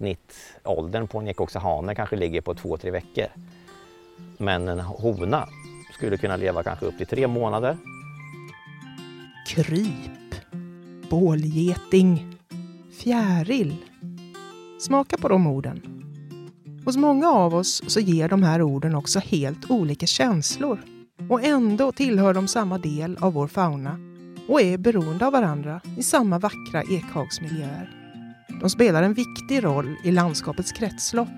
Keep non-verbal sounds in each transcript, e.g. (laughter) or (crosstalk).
snittåldern på en ekoxahane kanske ligger på två, tre veckor. Men en hona skulle kunna leva kanske upp till tre månader. Kryp, bålgeting, fjäril. Smaka på de orden. Hos många av oss så ger de här orden också helt olika känslor. Och ändå tillhör de samma del av vår fauna och är beroende av varandra i samma vackra ekhagsmiljöer. De spelar en viktig roll i landskapets kretslopp.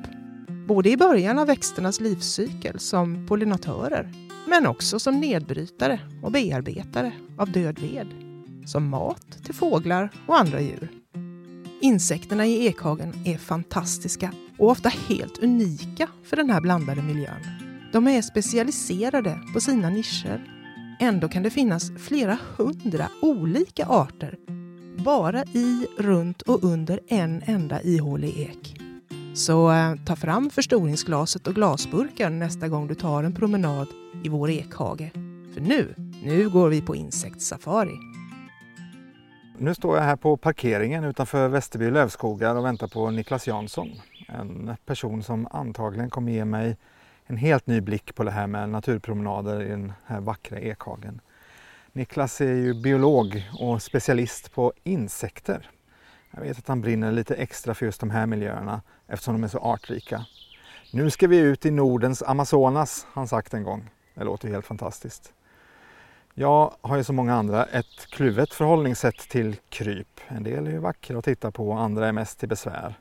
Både i början av växternas livscykel som pollinatörer, men också som nedbrytare och bearbetare av död ved. Som mat till fåglar och andra djur. Insekterna i ekhagen är fantastiska och ofta helt unika för den här blandade miljön. De är specialiserade på sina nischer. Ändå kan det finnas flera hundra olika arter bara i, runt och under en enda ihålig ek. Så eh, ta fram förstoringsglaset och glasburken nästa gång du tar en promenad i vår ekhage. För nu, nu går vi på insektssafari. Nu står jag här på parkeringen utanför Västerby lövskogar och väntar på Niklas Jansson. En person som antagligen kommer ge mig en helt ny blick på det här med naturpromenader i den här vackra ekhagen. Niklas är ju biolog och specialist på insekter. Jag vet att han brinner lite extra för just de här miljöerna eftersom de är så artrika. Nu ska vi ut i Nordens Amazonas, har han sagt en gång. Det låter helt fantastiskt. Jag har ju som många andra ett kluvet förhållningssätt till kryp. En del är ju vackra att titta på, andra är mest till besvär.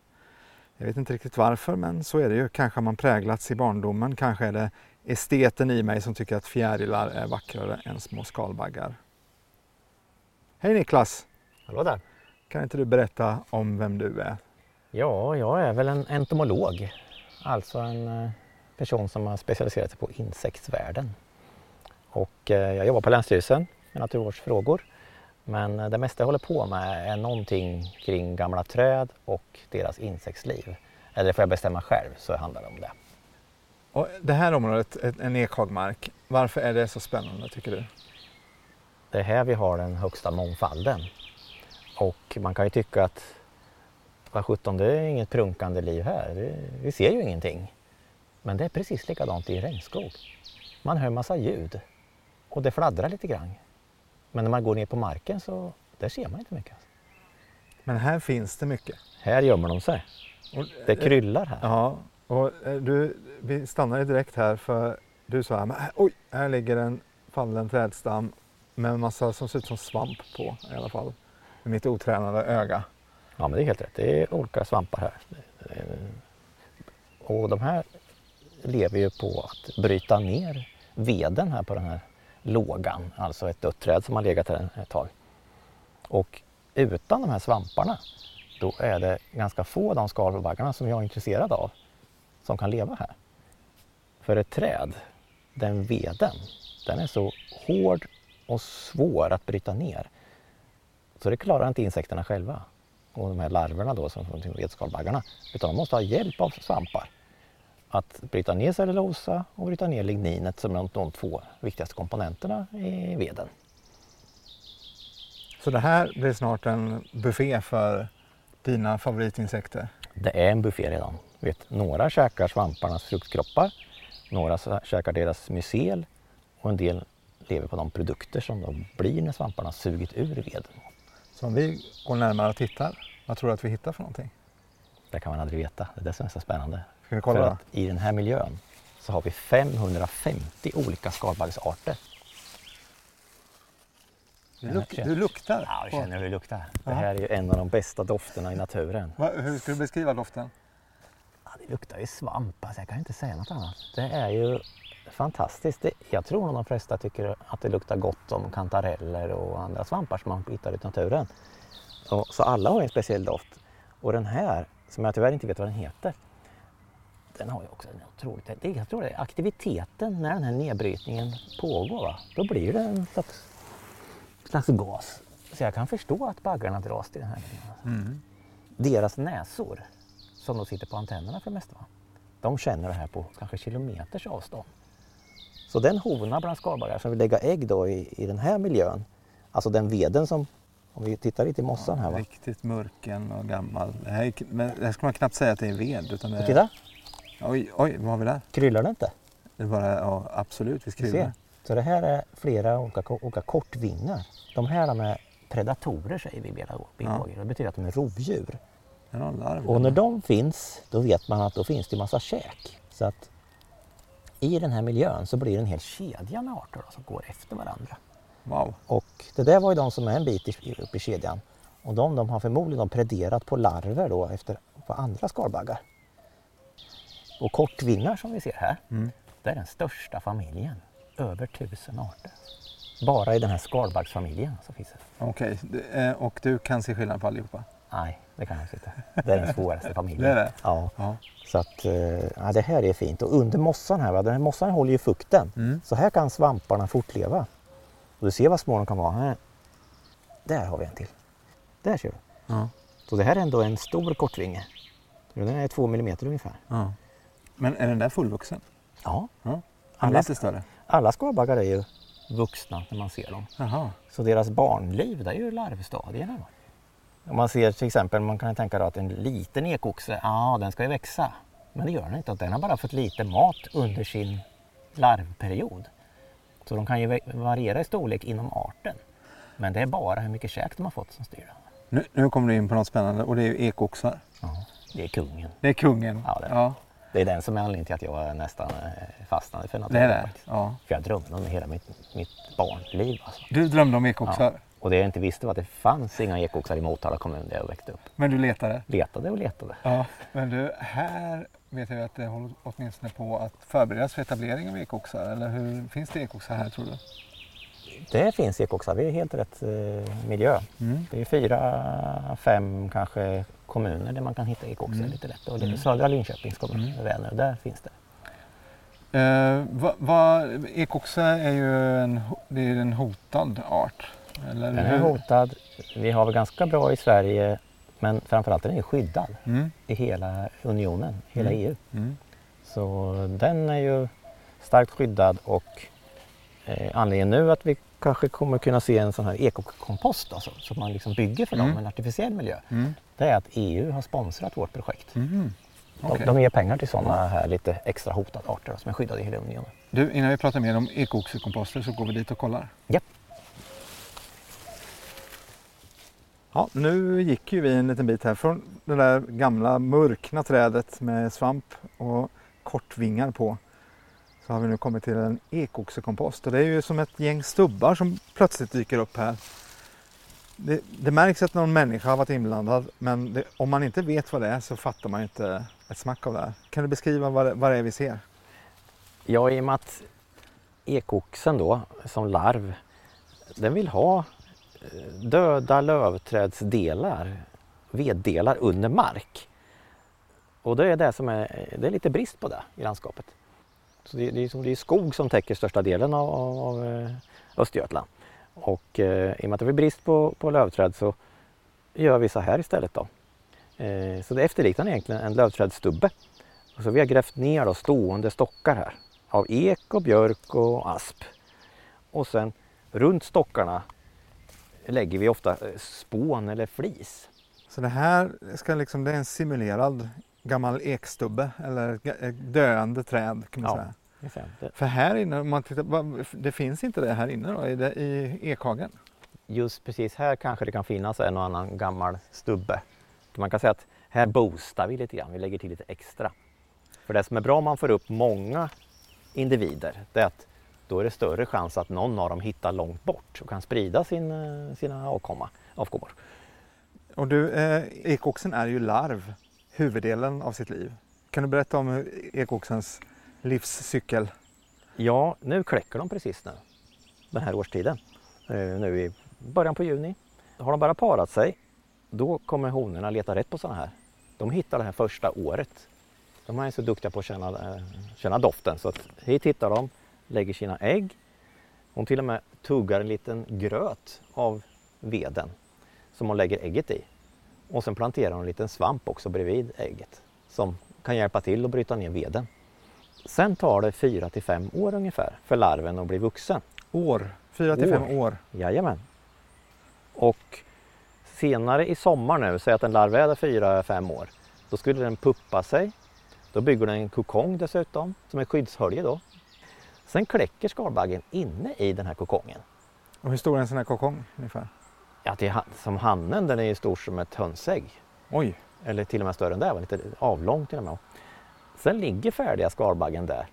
Jag vet inte riktigt varför, men så är det ju. Kanske har man präglats i barndomen, kanske är det esteten i mig som tycker att fjärilar är vackrare än små skalbaggar. Hej Niklas! Hallå där! Kan inte du berätta om vem du är? Ja, jag är väl en entomolog. Alltså en eh, person som har specialiserat sig på insektsvärlden. Och eh, jag jobbar på Länsstyrelsen med naturvårdsfrågor. Men eh, det mesta jag håller på med är någonting kring gamla träd och deras insektsliv. Eller får jag bestämma själv så handlar det om det. Och det här området, en ekhagmark, varför är det så spännande tycker du? Det är här vi har den högsta mångfalden. Och man kan ju tycka att vad sjutton, det är inget prunkande liv här. vi ser ju ingenting. Men det är precis likadant i regnskog. Man hör massa ljud och det fladdrar lite grann. Men när man går ner på marken så där ser man inte mycket. Men här finns det mycket? Här gömmer de sig. Det kryllar här. Ja, och eh, du, vi stannar direkt här för du sa här, äh, oj, här ligger en fallen trädstam med en massa som ser ut som svamp på i alla fall. Med mitt otränade öga. Ja men det är helt rätt, det är olika svampar här. Eh, och de här lever ju på att bryta ner veden här på den här lågan, alltså ett dött träd som har legat här ett tag. Och utan de här svamparna då är det ganska få av de skalbaggarna som jag är intresserad av som kan leva här. För ett träd, den veden, den är så hård och svår att bryta ner. Så det klarar inte insekterna själva. Och de här larverna då, som från vedskalbaggarna. Utan de måste ha hjälp av svampar. Att bryta ner cellulosa och bryta ner ligninet som är de två viktigaste komponenterna i veden. Så det här blir snart en buffé för dina favoritinsekter? Det är en buffé redan. Vet, några käkar svamparnas fruktkroppar, några käkar deras mycel och en del lever på de produkter som de blir när svamparna sugit ur veden. Så om vi går närmare och tittar, vad tror du att vi hittar för någonting? Det kan man aldrig veta, det är det som är så spännande. Ska vi kolla för att I den här miljön så har vi 550 olika skalbaggsarter. Du, luk du luktar? Ja, jag känner hur det luktar. Det här är ju en av de bästa dofterna i naturen. Hur ska du beskriva doften? Det luktar ju svamp, alltså jag kan inte säga något annat. Det är ju fantastiskt. Det, jag tror nog de flesta tycker att det luktar gott om kantareller och andra svampar som man hittar i naturen. Och, så alla har en speciell doft. Och den här, som jag tyvärr inte vet vad den heter, den har ju också en otroligt... Det, jag tror det är aktiviteten när den här nedbrytningen pågår. Va? Då blir det en slags, slags gas. Så jag kan förstå att baggarna dras till den här. Mm. Deras näsor som de sitter på antennerna för det mesta. De känner det här på kanske kilometers avstånd. Så den hona bland skalbaggar som vill lägga ägg då i, i den här miljön, alltså den veden som Om vi tittar lite i mossan här va. Riktigt mörken och gammal. Det här, är, men det här ska man knappt säga att det är ved. Utan det är, Titta, Oj, oj, vad har vi där? kryllar det inte? Det är bara, ja, absolut, vi skriver. Så det här är flera olika, olika kortvingar. De här är predatorer säger vi biologer. Det betyder att de är rovdjur. Larv. Och när de finns, då vet man att då finns det massa käk. Så att i den här miljön så blir det en hel kedja med arter då, som går efter varandra. Wow. Och det där var ju de som är en bit upp i kedjan. Och de, de har förmodligen prederat på larver då efter, på andra skalbaggar. Och kortvingar som vi ser här, Mm. det är den största familjen. Över tusen arter. Bara i den här skalbaggsfamiljen så finns det. Okej, eh, och du kan se skillnad på allihopa? Nej, det kan jag inte. Det är den svåraste familjen. Det är det? Ja. Ja. Så att, eh, ja, det här är fint. Och under mossan här, va? den här mossan håller ju fukten. Mm. Så här kan svamparna fortleva. Och du ser vad små de kan vara. Här. Där har vi en till. Där ser du. Ja. Så det här är ändå en stor kortvinge. Den är två millimeter ungefär. ja. Men är den där fullvuxen? Ja. Ja. Alla- är större? Alla skalbaggar är ju vuxna när man ser dem. Jaha. Så deras barnliv, det är ju larvstadierna. Om man ser till exempel, man kan tänka att en liten ekoxe, ja den ska ju växa. Men det gör den inte, den har bara fått lite mat under sin larvperiod. Så de kan ju va- variera i storlek inom arten. Men det är bara hur mycket käk de har fått som styr. Nu, nu kommer du in på något spännande och det är ju ekoxar. Ja, det är kungen. Det är kungen. Ja, det är ja. Det är den som är anledningen till att jag nästan eh, fastnade för Det är det. Ja. För jag drömde om det hela mitt, mitt barnliv. Alltså. Du drömde om ekoxar, Och det jag inte visste var att det fanns inga ekoxar i Motala kommun där jag växte upp. men du letade? Letade och letade. Ja. Men du, här vet jag att det håller åtminstone på att förberedas för etablering av ekoxar. Eller hur finns det ekoxar här tror du? Det finns ekoxar, vi är helt rätt eh, miljö. Mm. Det är fyra, fem kanske kommuner där man kan hitta ekoxar Mm. lite lätt. Och det är Mm. södra Linköpings kommun, Mm. Vänern, där finns det. Eh, vad, vad, ekoxa är ju en, det är en hotad art. Eller Den är hotad. Vi har väl ganska bra i Sverige men framförallt är den ju skyddad Mm. i hela unionen, hela Mm. EU. Mm. Så den är ju starkt skyddad och eh, anledningen nu att vi kanske kommer kunna se en sån här ekokompost alltså, så att man liksom bygger för dem Mm. en artificiell miljö. Mm. Det är att EU har sponsrat vårt projekt. Mm. De, de ger pengar till sådana här lite extra hotade arter som är skyddade i hela unionen. Du, innan vi pratar mer om ekoxekomposter så går vi dit och kollar. Japp. Ja, nu gick ju vi en liten bit här från det där gamla mörkna trädet med svamp och kortvingar på. Så har vi nu kommit till en ekoxekompost och det är ju som ett gäng stubbar som plötsligt dyker upp här. Det, det märks att någon människa har varit inblandad men det, om man inte vet vad det är så fattar man inte ett smack av det här. Kan du beskriva vad det, vad det är vi ser? Ja, i och med att ekoxen då som larv, den vill ha döda lövträdsdelar, veddelar under mark. Och det är det som är, det är lite brist på det i landskapet. Så det, det, är, som- det är skog som täcker största delen av, av eh, Östergötland. Och eh, i och med att det blir brist på, på lövträd så gör vi så här istället då. Eh, så det efterliknar egentligen en lövträdsstubbe. Och så vi har grävt ner då stående stockar här av ek och björk och asp. Och sen runt stockarna lägger vi ofta eh, spån eller flis. Så det här ska liksom, det är en simulerad gammal ekstubbe eller ett döende träd kan man Ja. säga. Det- För här inne, om man tittar, det finns inte det här inne då, i, det, i ekhagen? Just precis här kanske det kan finnas en och annan gammal stubbe. Man kan säga att här boostar vi lite grann, vi lägger till lite extra. För det som är bra om man får upp många individer, det är att då är det större chans att någon av dem hittar långt bort och kan sprida sin, eh, sina avkomma, avkommor. Och du, eh, ekoxen är ju larv huvuddelen av sitt liv. Kan du berätta om ekoxens livscykel? Ja, nu kläcker de precis nu. Den här årstiden. Eh, Nu i början på juni. Har de bara parat sig, då kommer honorna leta rätt på sådana här. De hittar det här första året. De är så duktiga på att känna, eh, känna doften så att hit hittar de, lägger sina ägg. Hon till och med tuggar en liten gröt av veden som hon lägger ägget i. Och sen planterar hon en liten svamp också bredvid ägget som kan hjälpa till att bryta ner veden. Sen tar det 4 till 5 år ungefär för larven att bli vuxen. År, fyra till fem År. år. Jajamän. Och senare i sommar nu, säg att en larv är 4-5 år, då skulle den puppa sig. Då bygger den en kokong dessutom, som är skyddshölje då. Sen kläcker skalbaggen inne i den här kokongen. Och hur stor är en sån här kokong ungefär? Ja, det är som hannen, den är ju stor som ett hönsägg. Oj, Eller till och med större än det, lite avlång till och med. Sen ligger färdiga skalbaggen där.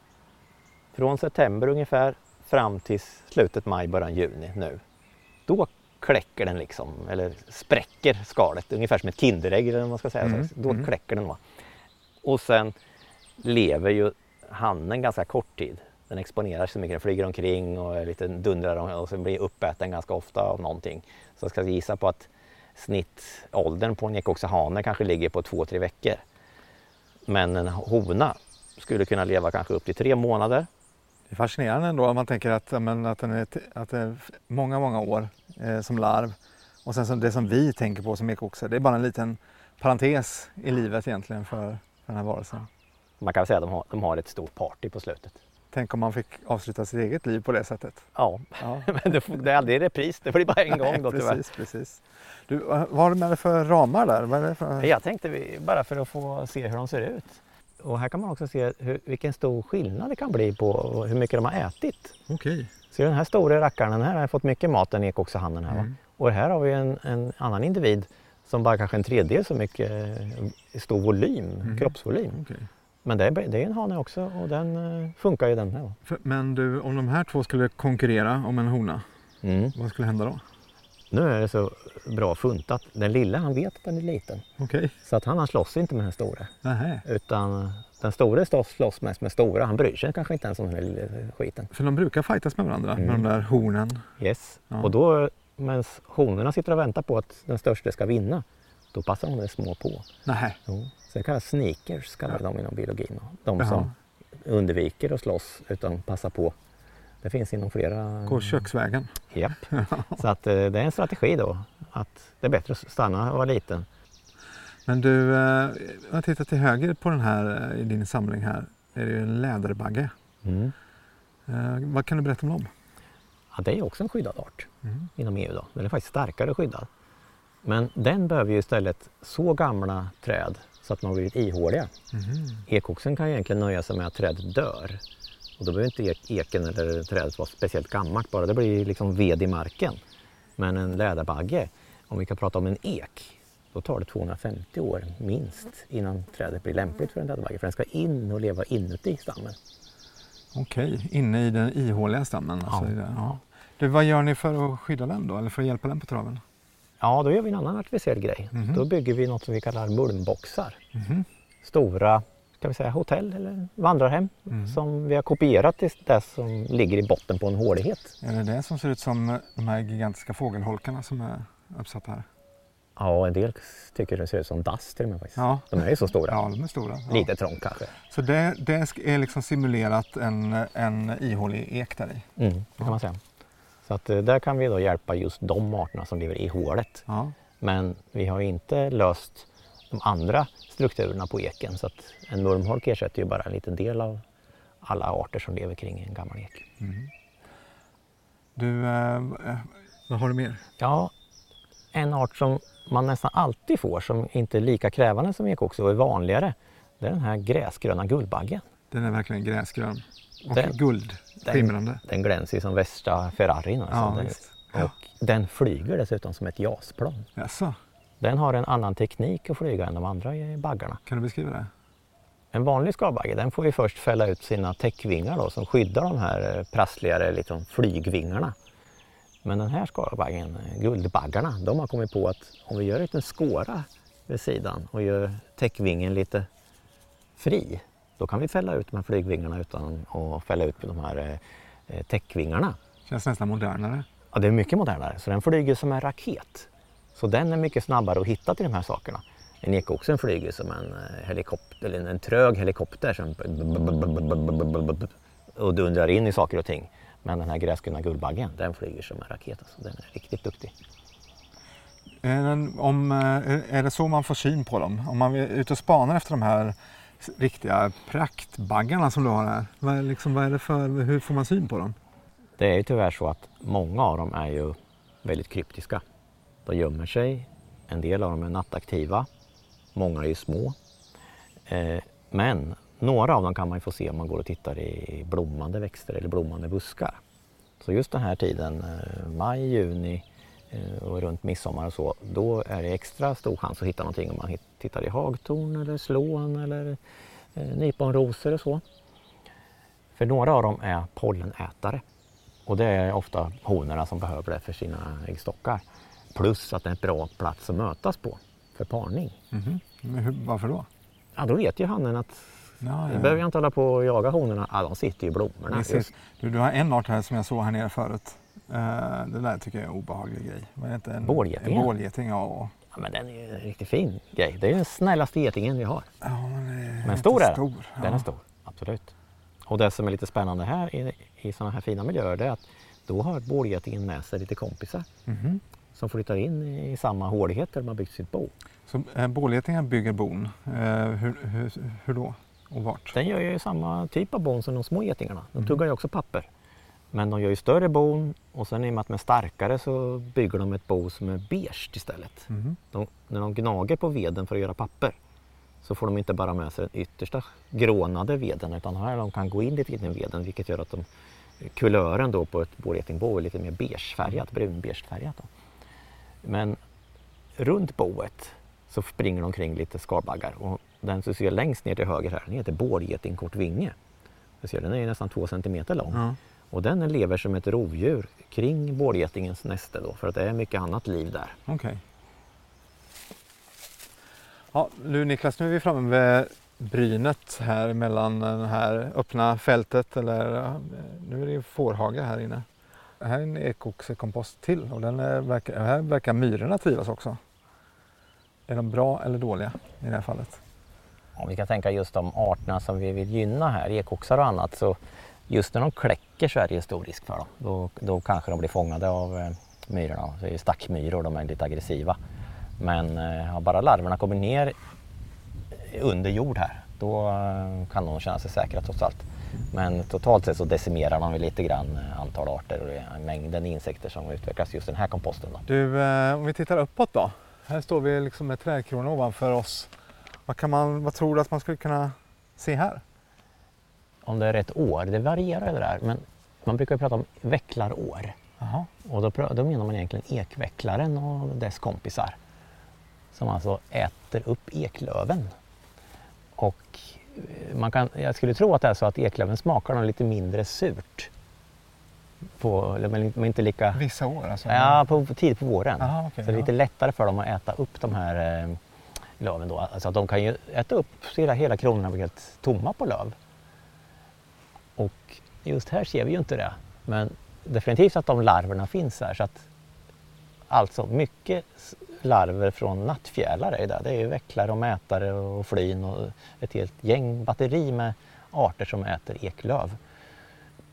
Från september ungefär fram till slutet maj, början juni nu. Då kläcker den liksom, eller spräcker skalet, ungefär som ett Kinderägg eller vad man ska säga. Mm, Då mm. kläcker den. Va? Och sen lever ju hannen ganska kort tid. Den exponerar sig så mycket, den flyger omkring och lite dundrar och- och sen blir uppäten ganska ofta av någonting. Så jag ska gissa på att snittåldern på en ekoxahane kanske ligger på två, tre veckor. Men en hona skulle kunna leva kanske upp till tre månader. det är fascinerande ändå om man tänker att, men, att, den är, att det är många, många år eh, som larv. Och sen som det som vi tänker på som ekoxar, det är bara en liten parentes i livet egentligen för, för den här varelsen. Man kan väl säga att de har, de har ett stort party på slutet. Tänk om man fick avsluta sitt eget liv på det sättet. Ja, Ja. (laughs) men det, det är aldrig repris. Det blir bara en gång då tyvärr. precis, precis. Du, vad har du med dig för ramar där? Vad är det för... Jag tänkte vi, bara för att få se hur de ser ut. Och här kan man också se hur, vilken stor skillnad det kan bli på hur mycket de har ätit. Okej. Så den här stora rackaren, den här har fått mycket mat än ekoxahannen här. Mm. Och här har vi en, en annan individ som bara kanske en tredjedel så mycket eh, stor volym, Mhm. kroppsvolym. Okej. Men det är, det är en hane också och den eh, funkar ju den här. Men du, om de här två skulle konkurrera om en hona, Mm. vad skulle hända då? Nu är det så bra funtat. Den lilla han vet att den är liten. Okej. Så att han, han slåss inte med den stora. Nähä. Utan den stora slåss, slåss mest med stora. Han bryr sig kanske inte ens om den här lilla skiten. För de brukar fightas med varandra, med Mm. de där hornen. Yes. Ja. Och då medan honorna sitter och väntar på att den största ska vinna. Då passar de små på. Nähä. Jo. Sen kallas sneakers kallar vi dem inom biologin. De Jaha. som undviker att slåss utan passar på. Det finns inom flera... Gå köksvägen. Japp. (laughs) Så att eh, det är en strategi då. Att det är bättre att stanna och vara liten. Men du, eh, jag tittar till höger på den här eh, i din samling här. är det ju en läderbagge. Mm. Vad kan du berätta om dem? Ja, det är också en skyddad art Mm. inom EU. Då. Den är faktiskt starkare skyddad. Men den behöver ju istället så gamla träd så att de har blivit ihåliga. Mhm. Ekoxen kan egentligen nöja sig med att trädet dör. Och då behöver inte ek- eken eller trädet vara speciellt gammalt bara, det blir liksom ved i marken. Men en läderbagge, om vi kan prata om en ek, då tar det 250 år minst innan trädet blir lämpligt för en läderbagge. För den ska in och leva inuti stammen. Okej, inne i den ihåliga stammen. Alltså Ja, det. ja. Du, vad gör ni för att skydda den då? Eller för att hjälpa den på traven? Ja, då gör vi en annan artificiell grej. Mhm. Då bygger vi något som vi kallar mulmboxar. Mhm. Stora kan vi säga, hotell eller vandrarhem Mm. som vi har kopierat till det som ligger i botten på en hålighet. Är det det som ser ut som de här gigantiska fågelholkarna som är uppsatta här? Ja, en del tycker det ser ut som dass till och med. Faktiskt. Ja, De är ju så stora. ja de är stora. Ja. Lite trångt kanske. Så det, det är liksom simulerat en, en ihålig ek där i? Mm, det kan man säga. Så att eh, där kan vi då hjälpa just de arterna som lever i hålet. Ja. Men vi har inte löst de andra strukturerna på eken. Så att en murmholk ersätter ju bara en liten del av alla arter som lever kring en gammal ek. Mhm. Du, eh, eh, vad har du mer? Ja, en art som man nästan alltid får som inte är lika krävande som ekoxo och är vanligare. Det är den här gräsgröna guldbaggen. Den är verkligen gräsgrön och Den- guldskimrande. Den glänser ju som värsta Ferrarin. Alltså. Ja, Den- och den flyger dessutom som ett jasplan. Jaså, Den har en annan teknik att flyga än de andra baggarna. kan du beskriva det? En vanlig skalbagge den får ju först fälla ut sina täckvingar då, som skyddar de här eh, prassligare liksom, flygvingarna. Men den här skalbaggen, guldbaggarna, de har kommit på att om vi gör en liten skåra vid sidan och gör täckvingen lite fri, då kan vi fälla ut de här flygvingarna utan att fälla ut de här eh, eh, täckvingarna. Känns nästan modernare. Ja, det är mycket modernare, så den flyger som en raket. Så den är mycket snabbare att hitta till de här sakerna. En ekoxen flyger som en eh, helikopter, eller en, trög helikopter som och dundrar in i saker och ting. Men den här gräsgröna guldbaggen, den flyger som en raket. Alltså. Den är riktigt duktig. Är, den, om, eh, är- det så man får syn på dem? Om man är ute och spanar efter de här riktiga praktbaggarna som du har här. Vad är, liksom, vad är det för, hur får man syn på dem? Det är ju tyvärr så att många av dem är ju väldigt kryptiska. De gömmer sig En del av dem är nattaktiva. Många är ju små. Eh, men några av dem kan man ju få se om man går och tittar i blommande växter eller blommande buskar. Så just den här tiden, eh, maj, juni eh, och runt midsommar och så, då är det extra stor chans att hitta någonting om man tittar i hagtorn eller slån eller eh, nyponrosor och så. För några av dem är pollenätare och det är ofta honorna som behöver det för sina äggstockar. Plus att det är en bra plats att mötas på för parning. Mm -hmm. varför då? Ja, då vet ju hannen att Ja, ja. behöver jag inte hålla på och jaga honorna. Ja, de sitter i blommorna. Du, du har en art här som jag såg här nere förut. Uh, det där tycker jag är en obehaglig grej. Vad heter en, Bålgetingen? En bålgeting, ja. Men den är ju en riktigt fin grej. Det är den snällaste getingen vi har. Ja, men, men stor är den. Stor, ja. Den är stor, absolut. Och det som är lite spännande här i, i sådana här fina miljöer är att då har bålgetingen med sig lite kompisar mm -hmm. som flyttar in i samma hålighet där de har byggt sitt bo. Så eh, bålgetingen bygger bon, eh, hur, hur, hur då? Och vart? Den gör ju samma typ av bon som de små getingarna. De tuggar ju också papper. Men de gör ju större bon och sen i och med att de är starkare så bygger de ett bo som är beige istället. Mm. De, när de gnager på veden för att göra papper så får de inte bara med sig den yttersta grånade veden utan här de kan gå in lite i veden vilket gör att de, kulören då på ett bålgetingbo är lite mer beigefärgat, brunbeigefärgat. Men runt boet så springer de omkring lite skalbaggar och den som ser längst ner till höger här, den heter bårgetingkortvinge. Den är nästan två centimeter lång. Mm. Och den lever som ett rovdjur kring bårgetingens näste då, för att det är mycket annat liv där. Okay. Ja, nu Niklas, nu är vi framme vid brynet här mellan det här öppna fältet eller nu är det fårhage här inne. Här är en ekoxekompost till och den är, verkar, här verkar myrorna trivas också. Är de bra eller dåliga i det här fallet? Om vi ska tänka just de arterna som vi vill gynna här, ekoxar och annat, så just när de kläcker så är det stor risk för dem. Då, då kanske de blir fångade av eh, myrorna. Det är stackmyror, de är lite aggressiva. Men eh, har bara larverna kommit ner under jord här, då eh, kan de känna sig säkra trots allt. Men totalt sett så decimerar man lite grann eh, antal arter och mängden insekter som utvecklas just i den här komposten. Då. Du, eh, om vi tittar uppåt då. Här står vi liksom med trädkronor ovanför oss. Vad, kan man, vad tror du att man skulle kunna se här? Om det är rätt år, det varierar det där. Men man brukar prata om vecklarår. Aha. Och då, då menar man egentligen ekvecklaren och dess kompisar. Som alltså äter upp eklöven. Och man kan, jag skulle tro att det är så att eklöven smakar lite mindre surt. På, men inte lika... Vissa år alltså? Ja, på, tidigt på våren. Aha, okay, så det är lite lättare för dem att äta upp de här eh, löven då. Alltså att de kan ju äta upp hela, hela kronorna helt tomma på löv. Och just här ser vi ju inte det. Men definitivt att de larverna finns här. Så att, alltså mycket larver från nattfjärilar är det. Det är vecklare och mätare och flyn och ett helt gäng batteri med arter som äter eklöv.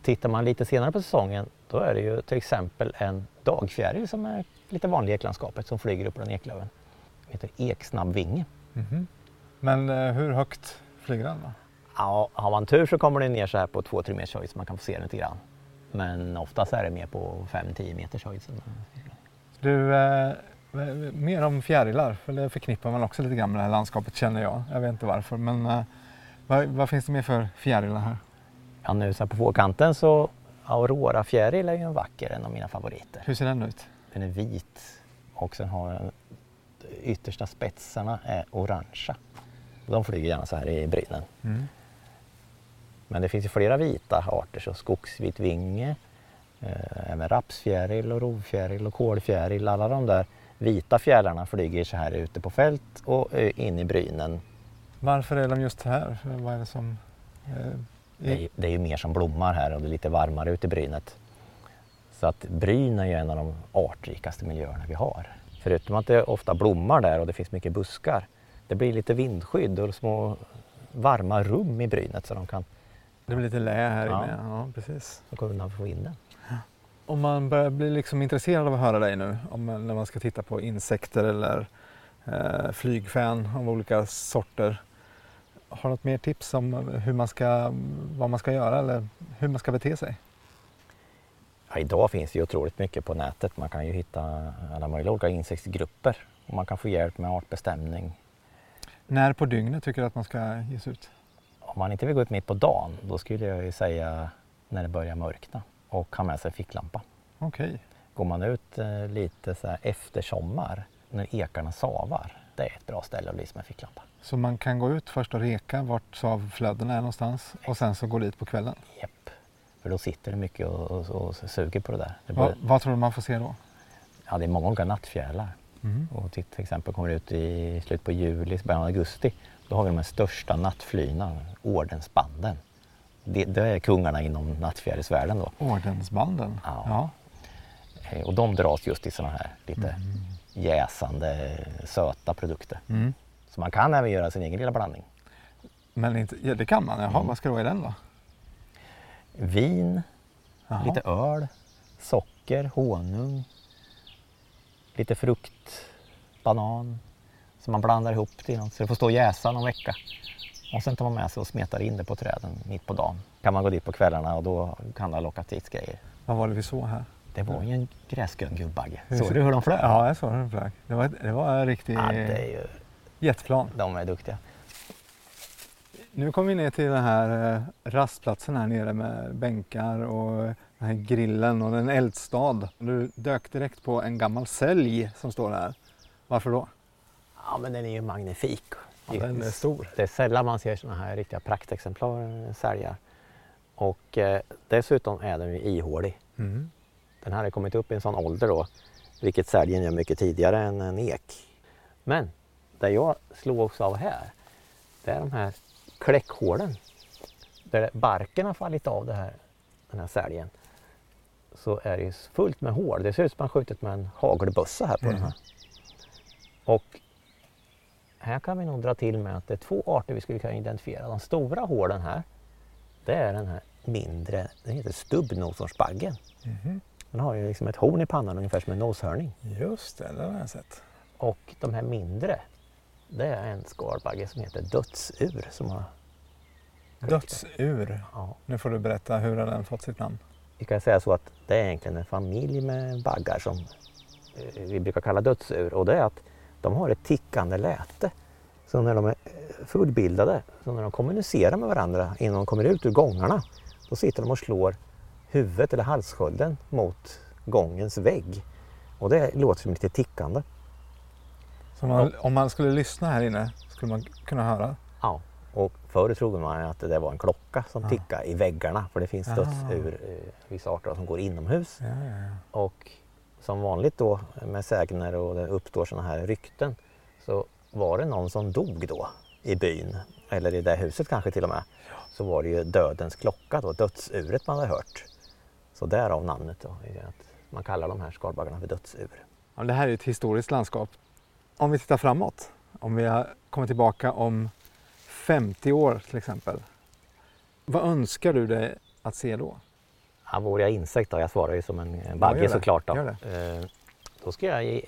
Tittar man lite senare på säsongen då är det ju till exempel en dagfjäril som är lite vanlig i eklandskapet som flyger upp på den eklöven heter eksnabbvinge. Mm -hmm. Men eh, hur högt flyger den? Då? Ja, har man tur så kommer den ner så här på 2-3 meters höjd så man kan få se den lite grann. Men oftast är det mer på 5-10 meters höjd. Du, eh, mer om fjärilar, för det förknippar man också lite grann med det här landskapet känner jag. Jag vet inte varför, men eh, vad, vad, finns det mer för fjärilar här? Ja, nu så här på vårkanten så Aurora fjäril är ju en vacker, en av mina favoriter. Hur ser den ut? Den är vit och sen har den yttersta spetsarna är orangea. De flyger gärna så här i brynen. Mm. Men det finns ju flera vita arter, så skogsvitvinge, eh, även rapsfjäril och rovfjäril och kolfjäril. Alla de där vita fjärilarna flyger så här ute på fält och eh, in i brynen. Varför är de just här? Vad är det som... Eh, det, är, det är ju mer som blommar här och det är lite varmare ute i brynet. Så att bryn är ju en av de artrikaste miljöerna vi har. Förutom att det ofta blommar där och det finns mycket buskar. Det blir lite vindskydd och små varma rum i brynet så de kan... Det blir lite lä här ja. inne, ja precis. Så kommer undan för vinden. Om man börjar bli liksom intresserad av att höra dig nu, om, när man ska titta på insekter eller eh, flygfän av olika sorter. Har du något mer tips om hur man ska, vad man ska göra eller hur man ska bete sig? Ja, idag finns det ju otroligt mycket på nätet. Man kan ju hitta alla möjliga olika insektsgrupper Och man kan få hjälp med artbestämning. När på dygnet tycker du att man ska ge sig ut? Om man inte vill gå ut mitt på dagen, då skulle jag ju säga när det börjar mörkna och ha med sig ficklampa. Okej. Går man ut eh, lite så här efter sommar, när ekarna savar, det är ett bra ställe att lysa med ficklampa. Så man kan gå ut först och reka vart savflödena är någonstans och sen så gå dit på kvällen? Japp. För då sitter det mycket och, och, och suger på det där. Det, Va, bör, vad tror du man får se då? ja, det är många olika nattfjärilar. Mm. Och till exempel kommer det ut i slutet på juli, början av augusti. Då har vi de största nattflyna, ordensbanden. Det, det är kungarna inom nattfjärilsvärlden då. Ordensbanden? Ja. Eh, Och de dras just i sådana här lite jäsande, söta produkter. Mm. Så man kan även göra sin egen lilla blandning. Men inte, ja, det kan man? Jaha, Mm. vad ska det vara i den då? Vin, Jaha. lite öl, socker, honung, lite frukt, banan. Så man blandar ihop det så det får stå och jäsa någon vecka. Och sen tar man med sig och smetar in det på träden mitt på dagen. Kan man gå dit på kvällarna och då kan det ha lockat dit grejer. Vad var det vi såg här? Det var ju en gräsgrön guldbagge. Hur Såg du hur de flög? Ja, jag såg den flög. Det var, det var en riktig Ja, det är ju, jetplan. de är duktiga. Nu kommer vi ner till den här eh, rastplatsen här nere med bänkar och den här grillen och en eldstad. Du dök direkt på en gammal sälj som står här. Varför då? Ja, men den är ju magnifik. Ja, den är stor. Det är sällan man ser sådana här riktiga praktexemplar säljar. Och eh, dessutom är den ju ihålig. Mm. Den här har kommit upp i en sån ålder då, vilket säljen gör mycket tidigare än en ek. Men det jag slogs av här, det är de här kläckhålen. Där barken har fallit av det här, den här säljen så är det fullt med hål. Det ser ut som man skjutit med en hagelbössa här på den här. Och här kan vi nog dra till med att det är två arter vi skulle kunna identifiera. De stora hålen här, det är den här mindre, den heter stubbnoshörnsbaggen. Mhm. Den har ju liksom ett horn i pannan ungefär som en noshörning. Just det, det har jag sett. Och de här mindre, det är en skalbagge som heter dödsur. Som har, Dödsur. ja, Nu får du berätta hur har den fått sitt namn? vi kan säga så att det är egentligen en familj med baggar som eh, vi brukar kalla dödsur. Och det är att de har ett tickande läte. Så när de är fullbildade, så när de kommunicerar med varandra innan de kommer ut ur gångarna, då sitter de och slår huvudet eller halsskölden mot gångens vägg. Och det låter som lite tickande. Så man, om man skulle lyssna här inne skulle man kunna höra? Ja, och förr trodde man att det var en klocka som Ja. tickade i väggarna för det finns dödsur, eh, vissa arter som går inomhus. Ja, ja, ja. Och som vanligt då med sägner och det uppstår sådana här rykten så var det någon som dog då i byn eller i det huset kanske till och med så var det ju dödens klocka då, dödsuret man hade hört. Så därav namnet då, att man kallar de här skalbaggarna för dödsur. Ja, det här är ett historiskt landskap. Om vi tittar framåt, om vi kommer tillbaka om 50 år till exempel. Vad önskar du dig att se då? Ja, vore jag insekt då, jag svarar ju som en bagge det. såklart. Då. Eh, då skulle jag eh,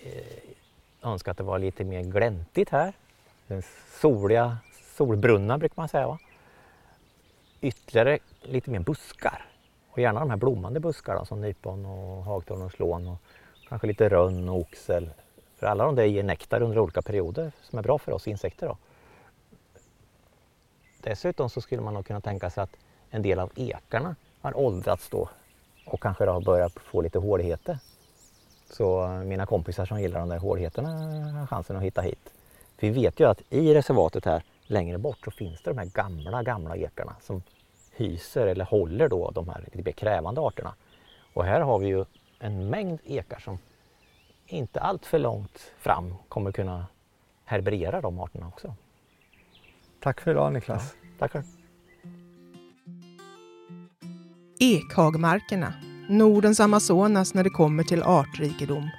önska att det var lite mer gläntigt här. Den soliga solbrunna brukar man säga. Va? Ytterligare lite mer buskar. Och gärna de här blommande buskarna som nypon och hagtorn och slån och kanske lite rönn och oxel. För alla de där ger nektar under olika perioder som är bra för oss insekter. Då. Dessutom så skulle man nog kunna tänka sig att en del av ekarna har åldrats då och kanske då har börjat få lite håligheter. Så mina kompisar som gillar de där håligheterna har chansen att hitta hit. För vi vet ju att i reservatet här längre bort så finns det de här gamla, gamla ekarna som hyser eller håller då de här lite mer krävande arterna. Och här har vi ju en mängd ekar som inte allt för långt fram kommer kunna herberera de arterna också. Tack för idag Niklas. Tackar! Ekhagmarkerna, Nordens Amazonas när det kommer till artrikedom.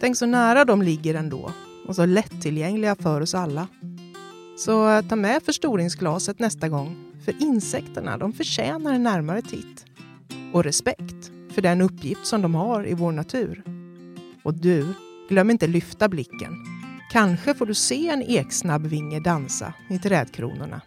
Tänk så nära de ligger ändå och så lättillgängliga för oss alla. Så eh, ta med förstoringsglaset nästa gång, för insekterna de förtjänar en närmare titt. Och respekt för den uppgift som de har i vår natur. Och du, glöm inte lyfta blicken. Kanske får du se en eksnabbvinge dansa i trädkronorna